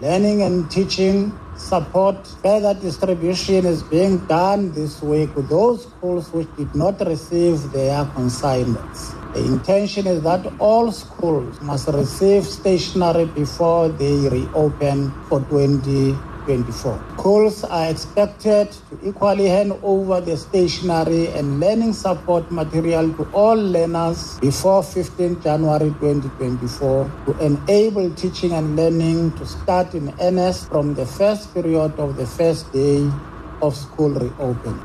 learning and teaching support. Further distribution is being done this week with those schools which did not receive their consignments. The intention is that all schools must receive stationery before they reopen for 2024. Schools are expected to equally hand over the stationery and learning support material to all learners before 15 January 2024 to enable teaching and learning to start in earnest from the first period of the first day of school reopening.